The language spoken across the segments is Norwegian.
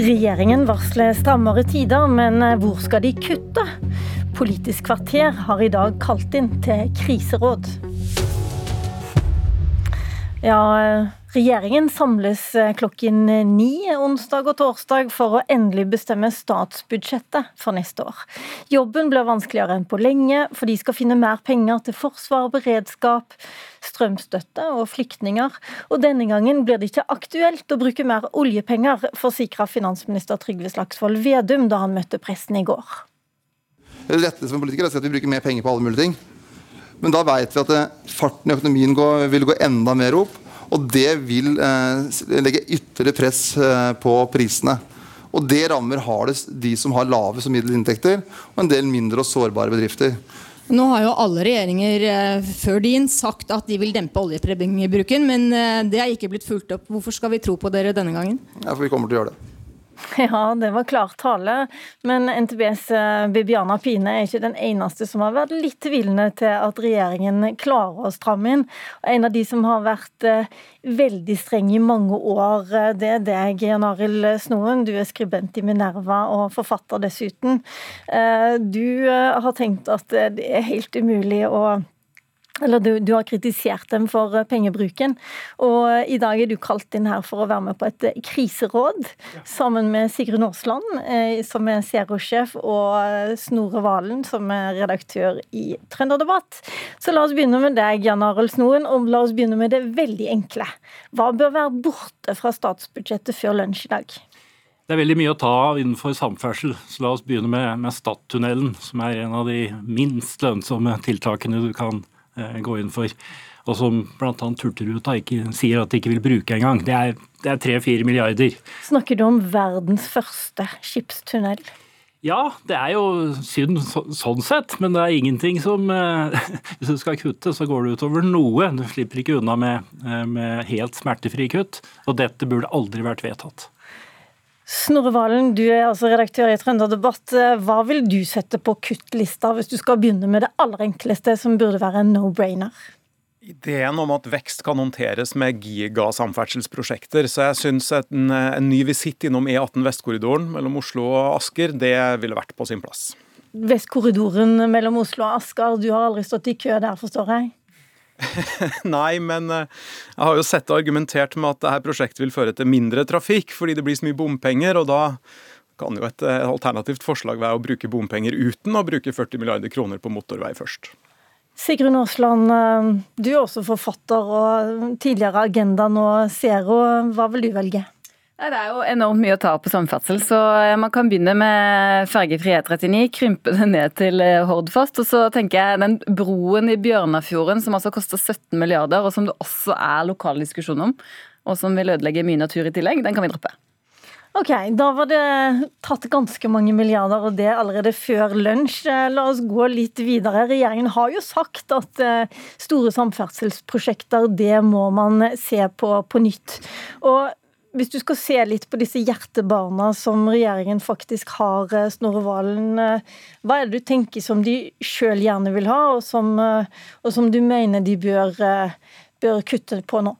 Regjeringen varsler strammere tider, men hvor skal de kutte? Politisk kvarter har i dag kalt inn til kriseråd. Ja, Regjeringen samles eh, klokken ni onsdag og torsdag for å endelig bestemme statsbudsjettet for neste år. Jobben blir vanskeligere enn på lenge, for de skal finne mer penger til forsvar, beredskap, strømstøtte og flyktninger. Og denne gangen blir det ikke aktuelt å bruke mer oljepenger, forsikra finansminister Trygve Slagsvold Vedum da han møtte pressen i går. Det letteste som politiker er å si at vi bruker mer penger på alle mulige ting. Men da vet vi at eh, farten i økonomien vil gå enda mer opp. Og det vil eh, legge ytterligere press eh, på prisene. Og det rammer hardest de som har lave som middels inntekter, og en del mindre og sårbare bedrifter. Nå har jo alle regjeringer eh, før din sagt at de vil dempe oljepengebruken, men det er ikke blitt fulgt opp. Hvorfor skal vi tro på dere denne gangen? Ja, for vi kommer til å gjøre det. Ja, det var klar tale. Men NTBs eh, Bibiana Pine er ikke den eneste som har vært litt tvilende til at regjeringen klarer å stramme inn. En av de som har vært eh, veldig streng i mange år, eh, det er deg, Jan Arild Snoen. Du er skribent i Minerva og forfatter dessuten. Du har tenkt at det er helt umulig å eller du, du, har kritisert dem for eh, pengebruken. Og eh, i dag er du kalt inn her for å være med på et eh, kriseråd ja. sammen med Sigrun Aasland, som er Zero-sjef, og Snorre Valen, som er redaktør i Trønderdebatt. Så la oss begynne med deg, Jan Arild Snoen, og la oss begynne med det veldig enkle. Hva bør være borte fra statsbudsjettet før lunsj i dag? Det er veldig mye å ta av innenfor samferdsel, så la oss begynne med, med Stadtunnelen, som er en av de minst lønnsomme tiltakene du kan gjøre Eh, gå inn for. Og som bl.a. Hurtigruta sier at de ikke vil bruke engang. Det er tre-fire milliarder. Snakker du om verdens første skipstunnel? Ja, det er jo synd så, sånn sett, men det er ingenting som eh, Hvis du skal kutte, så går det utover noe. Du slipper ikke unna med, eh, med helt smertefri kutt. Og dette burde aldri vært vedtatt. Snorre Valen, du er altså redaktør i Trønder Debatt. Hva vil du sette på kuttlista, hvis du skal begynne med det aller enkleste, som burde være en no-brainer? Ideen om at vekst kan håndteres med gigasamferdselsprosjekter, så jeg syns en, en, ny visitt innom E18 Vestkorridoren mellom Oslo og Asker, det ville vært på sin plass. Vestkorridoren mellom Oslo og Asker, du har aldri stått i kø der, forstår jeg? Nei, men eh, jeg har jo sett og argumentert med at dette prosjektet vil føre til mindre trafikk, fordi det blir så mye bompenger. og da kan jo et eh, alternativt forslag være å bruke bompenger uten å bruke 40 milliarder kroner på motorvei først. Sigrun Aasland, eh, du er også forfatter og tidligere Agenda, nå Zero. Hva vil du velge? Det er jo enormt mye å ta på samferdsel, så eh, man kan begynne med fergefri E39, krympe det ned til eh, Hordfast. Og så tenker jeg den broen i Bjørnafjorden som altså koster 17 milliarder, og som det også er lokal diskusjon om, og som vil ødelegge mye natur i tillegg, den kan vi droppe. Ok, da var det tatt ganske mange milliarder, og det allerede før lunsj. Eh, la oss gå litt videre. Regjeringen har jo sagt at store samferdselsprosjekter, det må man se på på nytt. Og hvis du skal se litt på disse hjertebarna som regjeringen faktisk har, eh, Snorre Valen, eh, hva er det du tenker som de sjøl gjerne vil ha, og som, eh, og som, du mener de bør, bør kutte på nå?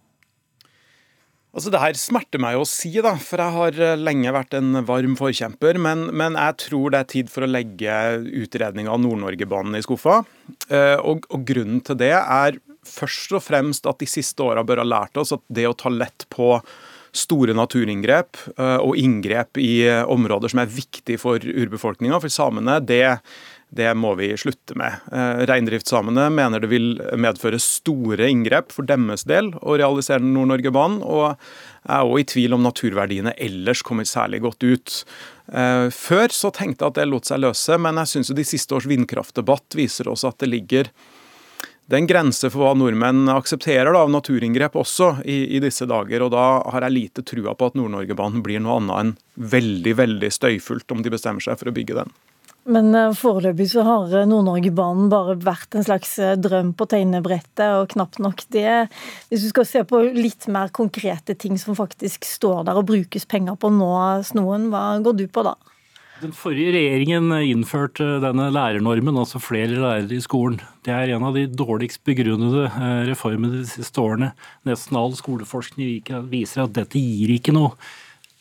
Altså Det her smerter meg å si, da, for jeg har lenge vært en varm forkjemper. Men, men jeg tror det er tid for å legge utredninga av Nord-Norge-banen i skuffa. Og, og, grunnen til det er først og fremst at de siste åra bør ha lært oss at det å ta lett på store naturinngrep eh, og inngrep i eh, områder som er viktig for urbefolkninga, for samene, det, det må vi slutte med. Eh, reindriftssamene mener det vil medføre store inngrep for deres del å realisere Nord-Norge-banen, og er òg i tvil om naturverdiene ellers kommer særlig godt ut. Før så tenkte jeg at det lot seg løse, men jeg syns de siste års vindkraftdebatt viser oss at det ligger det er en grense for hva nordmenn aksepterer da, av naturinngrep også i, i, disse dager. og Da har jeg lite trua på at Nord-Norgebanen blir noe annet enn veldig veldig støyfullt om de bestemmer seg for å bygge den. Men eh, foreløpig så har eh, Nord-Norgebanen bare vært en slags eh, drøm på tegnebrettet, og knapt nok det. Hvis du skal se på litt mer konkrete ting som faktisk står der og brukes penger på nå, Snoen, hva går du på da? Den forrige regjeringen innførte denne lærernormen, altså flere lærere i skolen. Det er en av de dårligst begrunnede eh, reformene de siste årene. Nesten all skoleforskning viser at dette gir ikke noe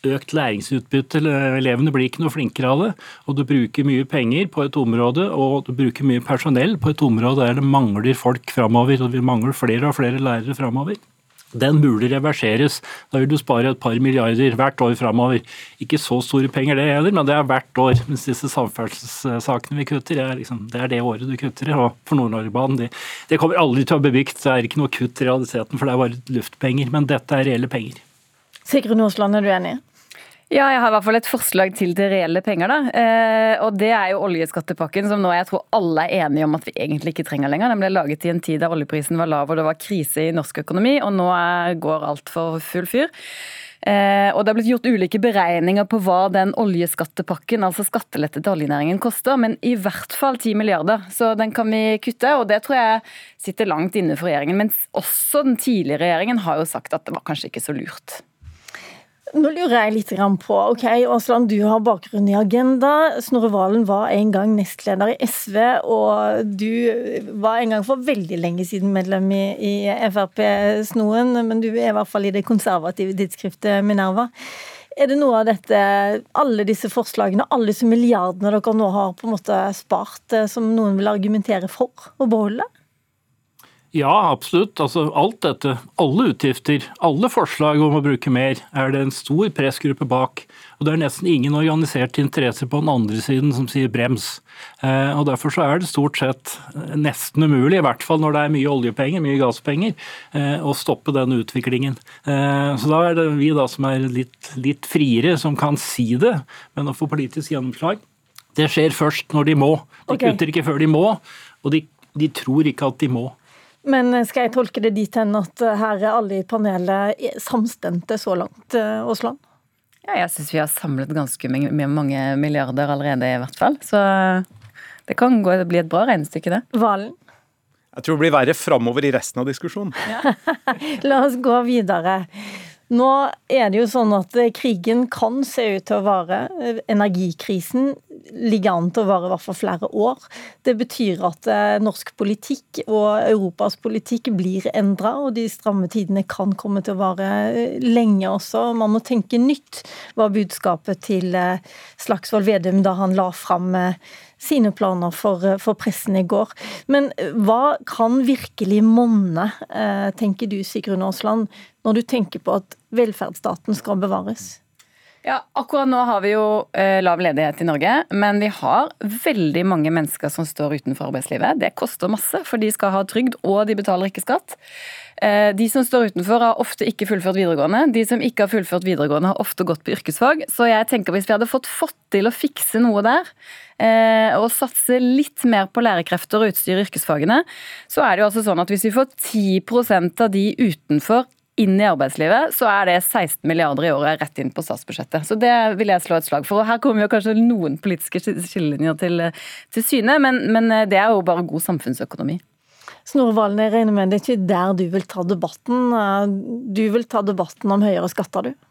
økt læringsutbytte. Elevene blir ikke noe flinkere av det. Og du bruker mye penger på et område, og du bruker mye personell på et område der det mangler folk framover. Og vi mangler flere og flere lærere framover. Den burde reverseres. Da vil du spare et par milliarder hvert år framover. Ikke så store penger det heller, men det er hvert år. Mens disse samferdselssakene vi kutter, er liksom, det er det året du kutter. Og for Nord-Norgebanen, det, det, kommer aldri til å bli bygd. Det er ikke noe kutt i realiteten, for det er bare luftpenger. Men dette er reelle penger. Sigrun Aasland, er du enig? Ja, jeg har i hvert fall et forslag til til reelle penger. da. Eh, og Det er jo oljeskattepakken, som nå jeg tror alle er enige om at vi egentlig ikke trenger lenger. Den ble laget i en tid da oljeprisen var lav og det var krise i norsk økonomi, og nå går alt for full fyr. Eh, og Det har blitt gjort ulike beregninger på hva den oljeskattepakken, altså skattelette til oljenæringen, koster, men i hvert fall 10 milliarder. Så den kan vi kutte, og det tror jeg sitter langt inne for regjeringen. Men også den tidligere regjeringen har jo sagt at det var kanskje ikke så lurt. Nå lurer jeg litt på, ok, Aasland, du har bakgrunn i Agenda. Snorre Valen var en gang nestleder i SV, og du var en gang for veldig lenge siden medlem i, i Frp-snoen, men du er i hvert fall i det konservative tidsskriftet Minerva. Er det noe av dette, alle disse forslagene, alle disse milliardene dere nå har på en måte spart, eh, som noen vil argumentere for å beholde? Ja, absolutt. Altså, alt dette, alle utgifter, alle forslag om å bruke mer, er det en stor pressgruppe bak. Og det er nesten ingen organiserte interesser på den andre siden som sier brems. Eh, og Derfor så er det stort sett eh, nesten umulig, i hvert fall når det er mye oljepenger, mye gasspenger, eh, å stoppe den utviklingen. Så da er det vi da som er litt, litt friere, som kan si det, men å få politisk gjennomslag, det skjer først når de må. De okay. kutter ikke før de må, og de, de tror ikke at de må. Men skal jeg tolke det dit hen at eh, her er alle i panelet samstemte så langt, eh, Aasland? Ja, jeg syns vi har samlet ganske mange milliarder allerede, i hvert fall. Så det kan gå, det bli et bra regnestykke, det. Valen? Jeg tror det blir verre framover i resten av diskusjonen. Ja. La oss gå videre. Nå er det jo sånn at eh, krigen kan se ut til å vare. Energikrisen ligger an til å vare i hvert fall flere år. Det betyr at eh, norsk politikk og Europas politikk blir endra, og de stramme tidene kan komme til å vare eh, lenge også. Man må tenke nytt, var budskapet til Slagsvold Vedum da han la fram sine planer for, for, pressen i går. Men hva kan virkelig monne, tenker du Sigrun Aasland, når du tenker på at velferdsstaten skal bevares? Ja, Akkurat nå har vi jo eh, lav ledighet i Norge, men vi har veldig mange mennesker som står utenfor arbeidslivet. Det koster masse, for de skal ha trygd, og de betaler ikke skatt. Eh, de som står utenfor, har ofte ikke fullført videregående. De som ikke har fullført videregående, har ofte gått på yrkesfag. Så jeg tenker hvis vi hadde fått fått til å fikse noe der, eh, og satse litt mer på lærekrefter og utstyr i yrkesfagene, så er det jo altså sånn at hvis vi får 10% av de utenfor inn i arbeidslivet, så er det 16 milliarder i året rett inn på statsbudsjettet. Så det vil jeg slå et slag for. Og her kommer jo kanskje noen politiske skillelinjer til, til syne, men, men, det er jo bare god samfunnsøkonomi. Snorre Valen, jeg regner med det er ikke der du vil ta debatten. Du vil ta debatten om høyere skatter, du?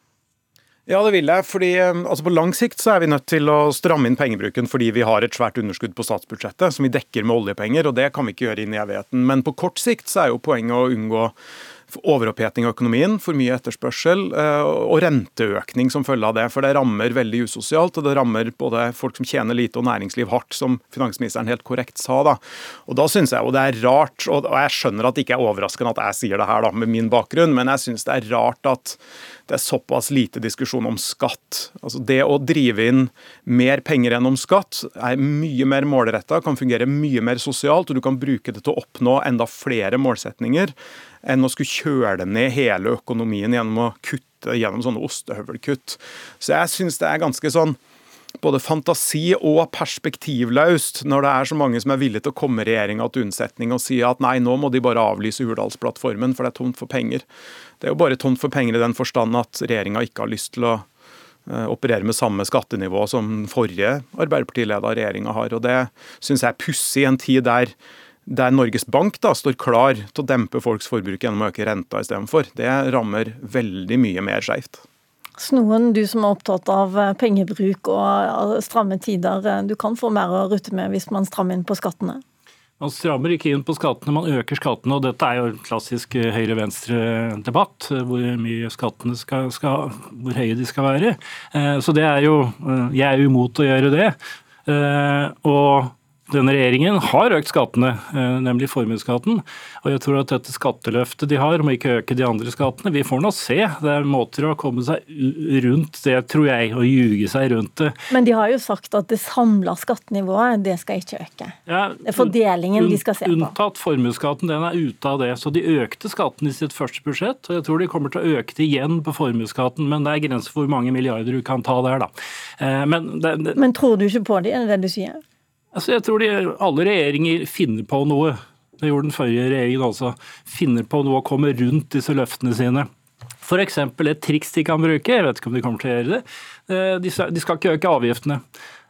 Ja, det vil jeg. fordi altså På lang sikt så er vi nødt til å stramme inn pengebruken fordi vi har et svært underskudd på statsbudsjettet som vi dekker med oljepenger, og det kan vi ikke gjøre inn i evigheten. Men på kort sikt så er jo poenget å unngå overoppheting av økonomien, for mye etterspørsel eh, og renteøkning som følge av det. For det rammer veldig usosialt, og det rammer både folk som tjener lite og næringsliv hardt, som finansministeren helt korrekt sa. da. Og da syns jeg jo det er rart, og jeg skjønner at det ikke er overraskende at jeg sier det her da, med min bakgrunn, men jeg syns det er rart at det er såpass lite diskusjon om skatt. Altså Det å drive inn mer penger enn om skatt er mye mer målretta, kan fungere mye mer sosialt, og du kan bruke det til å oppnå enda flere målsetninger enn å skulle kjøle ned hele økonomien gjennom å kutte gjennom sånne ostehøvelkutt. Så jeg syns det er ganske sånn både fantasi og perspektivløst når det er så mange som er villige til å komme regjeringa til unnsetning og si at nei, nå må de bare avlyse Hurdalsplattformen, for det er tomt for penger. Det er jo bare tomt for penger i den forstand at regjeringa ikke har lyst til å eh, operere med samme skattenivå som forrige Arbeiderpartileda regjeringa har. og Det syns jeg er pussig i en tid der, der Norges Bank da står klar til å dempe folks forbruk gjennom å øke renta istedenfor. Det rammer veldig mye mer skeivt. Snoen, du som er opptatt av eh, pengebruk og stramme tider, eh, du kan få mer å rutte med hvis man strammer inn på skattene? Man strammer ikke inn på skattene, man øker skattene. og Dette er jo en klassisk eh, høyre-venstre-debatt, hvor mye skattene skal, skal, hvor høye de skal være. Eh, så det er jo Jeg er jo imot å gjøre det. Og denne regjeringen har økt skattene, eh, nemlig formuesskatten. Og jeg tror at dette skatteløftet de har, om ikke øke de andre skattene, vi får nå se. Det er måter å komme seg rundt det, tror jeg, og ljuge seg rundt det. Men de har jo sagt at det samla skattenivået, det skal ikke øke. Ja, det er fordelingen de skal se på. Unntatt formuesskatten, den er ute av det. Så de økte skatten i sitt første budsjett, og jeg tror de kommer til å øke det igjen på formuesskatten. Men det er grenser for hvor mange milliarder du kan ta der, da. Eh, men, det, det... men tror du ikke på det, er det det du sier? Altså, jeg tror de, alle regjeringer finner på noe. Det gjorde den forrige regjeringen også. Finner på noe å komme rundt disse løftene sine. F.eks. et triks de kan bruke, jeg vet ikke om de kommer til å gjøre det. Eh, de skal ikke øke avgiftene.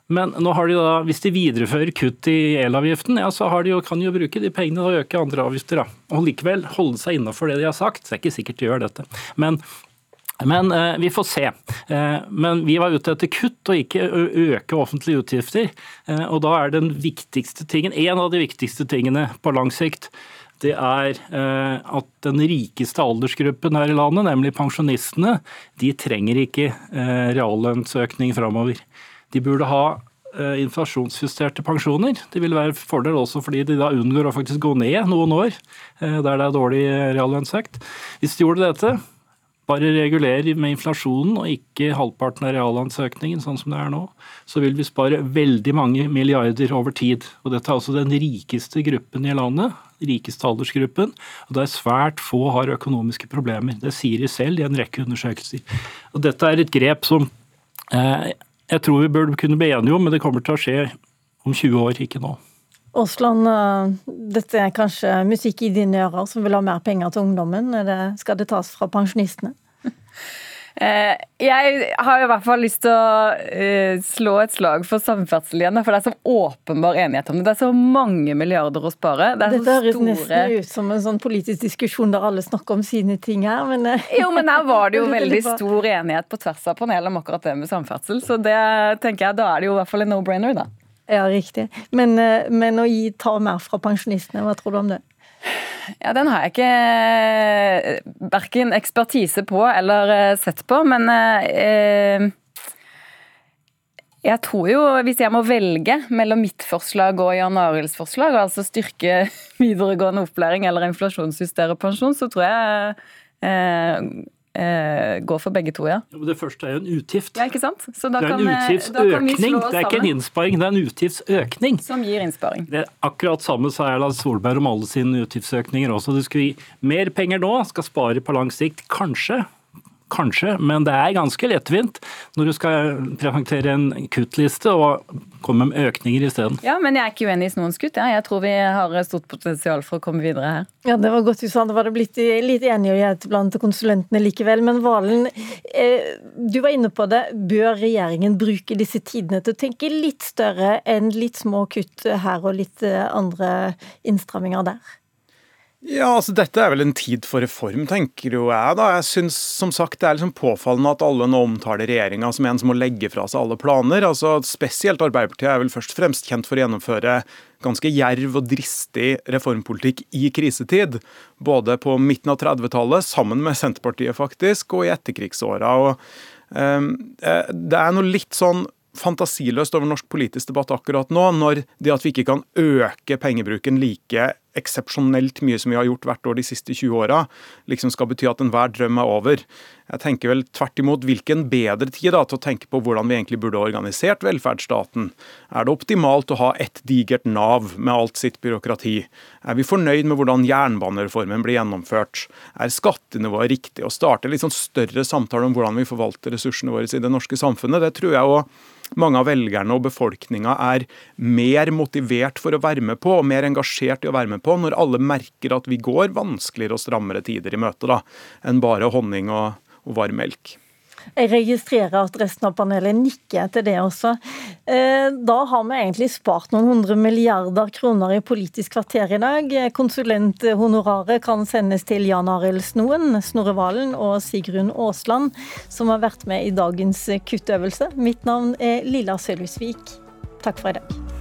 Men nå har de da, hvis de viderefører kutt i elavgiften, ja, så de jo, kan de jo bruke de pengene og øke andre avgifter. Da. Og likevel holde seg innafor det de har sagt. Det er ikke sikkert de gjør dette. Men men eh, vi får se. Eh, men vi var ute etter kutt og ikke øke offentlige utgifter. Eh, og da er den viktigste tingen, en av de viktigste tingene på lang sikt, det er eh, at den rikeste aldersgruppen her i landet, nemlig pensjonistene, de trenger ikke eh, reallønnsøkning framover. De burde ha eh, inflasjonsjusterte pensjoner. Det vil være fordel også fordi de da unngår å faktisk gå ned noen år der det er dårlig reallønnsøkt. Hvis de gjorde dette, bare regulerer med inflasjonen og ikke halvparten av realansøkningen, sånn som det er nå, så vil vi spare veldig mange milliarder over tid. Og dette er altså den rikeste gruppen i landet, rikeste aldersgruppen, og det er svært få har økonomiske problemer. Det sier de selv i en rekke undersøkelser. Og dette er et grep som eh, jeg tror vi burde kunne bli enige om, men det kommer til å skje om 20 år, ikke nå. Aasland, eh, dette er kanskje musikk i dine ører som vil ha mer penger til ungdommen. Det, skal det tas fra pensjonistene? Eh, jeg har i hvert fall lyst til å uh, slå et slag for samferdsel igjen. For det er så åpenbar enighet om det. Det er så mange milliarder å spare. Det Dette høres store... nesten ut som en sånn politisk diskusjon der alle snakker om sine ting her, men. Jo, men her var det jo veldig stor enighet på tvers av panelet om akkurat det med samferdsel. Så det tenker jeg, da er det jo i hvert fall en no-brainer, da. Ja, riktig. Men, men å gi, ta mer fra pensjonistene, hva tror du om det? Ja, Den har jeg ikke eh, verken ekspertise på eller eh, sett på, men eh, jeg tror jo, hvis jeg må velge mellom mitt forslag og Jan Arilds forslag, altså styrke videregående opplæring eller inflasjonsjustere pensjon, så tror jeg eh, eh, går for begge to, ja. ja det første er jo en utgift. Ja, ikke sant? det er en eh, utgiftsøkning, det er ikke en innsparing, det er en utgiftsøkning. Som gir innsparing. Det er akkurat samme sa Erland Solberg om alle sine utgiftsøkninger også. Du skal gi mer penger nå, skal spare på lang sikt. Kanskje Kanskje, men det er ganske lettvint når du skal presentere en kuttliste og komme med økninger isteden. Ja, men jeg er ikke uenig i noens kutt. Ja. Jeg tror vi har stort potensial for å komme videre her. Ja, Det var godt du sa. Det var det blitt litt enighet blant konsulentene likevel. Men Valen, eh, du var inne på det. Bør regjeringen bruke disse tidene til å tenke litt større enn litt små kutt her og litt eh, andre innstramminger der? Ja, altså Dette er vel en tid for reform, tenker jo jeg. da. Jeg synes som sagt det er liksom påfallende at alle nå omtaler regjeringa som en som må legge fra seg alle planer. Altså Spesielt Arbeiderpartiet er vel først og fremst kjent for å gjennomføre ganske djerv og dristig reformpolitikk i krisetid. Både på midten av 30-tallet, sammen med Senterpartiet faktisk, og i etterkrigsåra. Um, det er noe litt sånn fantasiløst over norsk politisk debatt akkurat nå, når det at vi ikke kan øke pengebruken like eksepsjonelt mye som vi har gjort hvert år de siste 20 åra, liksom skal bety at enhver drøm er over. Jeg tenker vel tvert imot, hvilken bedre tid da, til å tenke på hvordan vi egentlig burde organisert velferdsstaten? Er det optimalt å ha ett digert Nav med alt sitt byråkrati? Er vi fornøyd med hvordan jernbanereformen blir gjennomført? Er skattenivået riktig? Å starte litt sånn større samtale om hvordan vi forvalter ressursene våre i det norske samfunnet, det tror jeg òg mange av velgerne og befolkninga er mer motivert for å være med på, og mer engasjert i å være med på, når alle merker at vi går vanskeligere og strammere tider i møte da, enn bare honning og, og varm melk. Jeg registrerer at resten av panelet nikker til det også. Eh, da har vi egentlig spart noen hundre milliarder kroner i Politisk kvarter i dag. Konsulenthonoraret kan sendes til Jan Arild Snoen, Snorre Valen og Sigrun Aasland, som har vært med i dagens kuttøvelse. Mitt navn er Lilla Sølhusvik. Takk for i dag.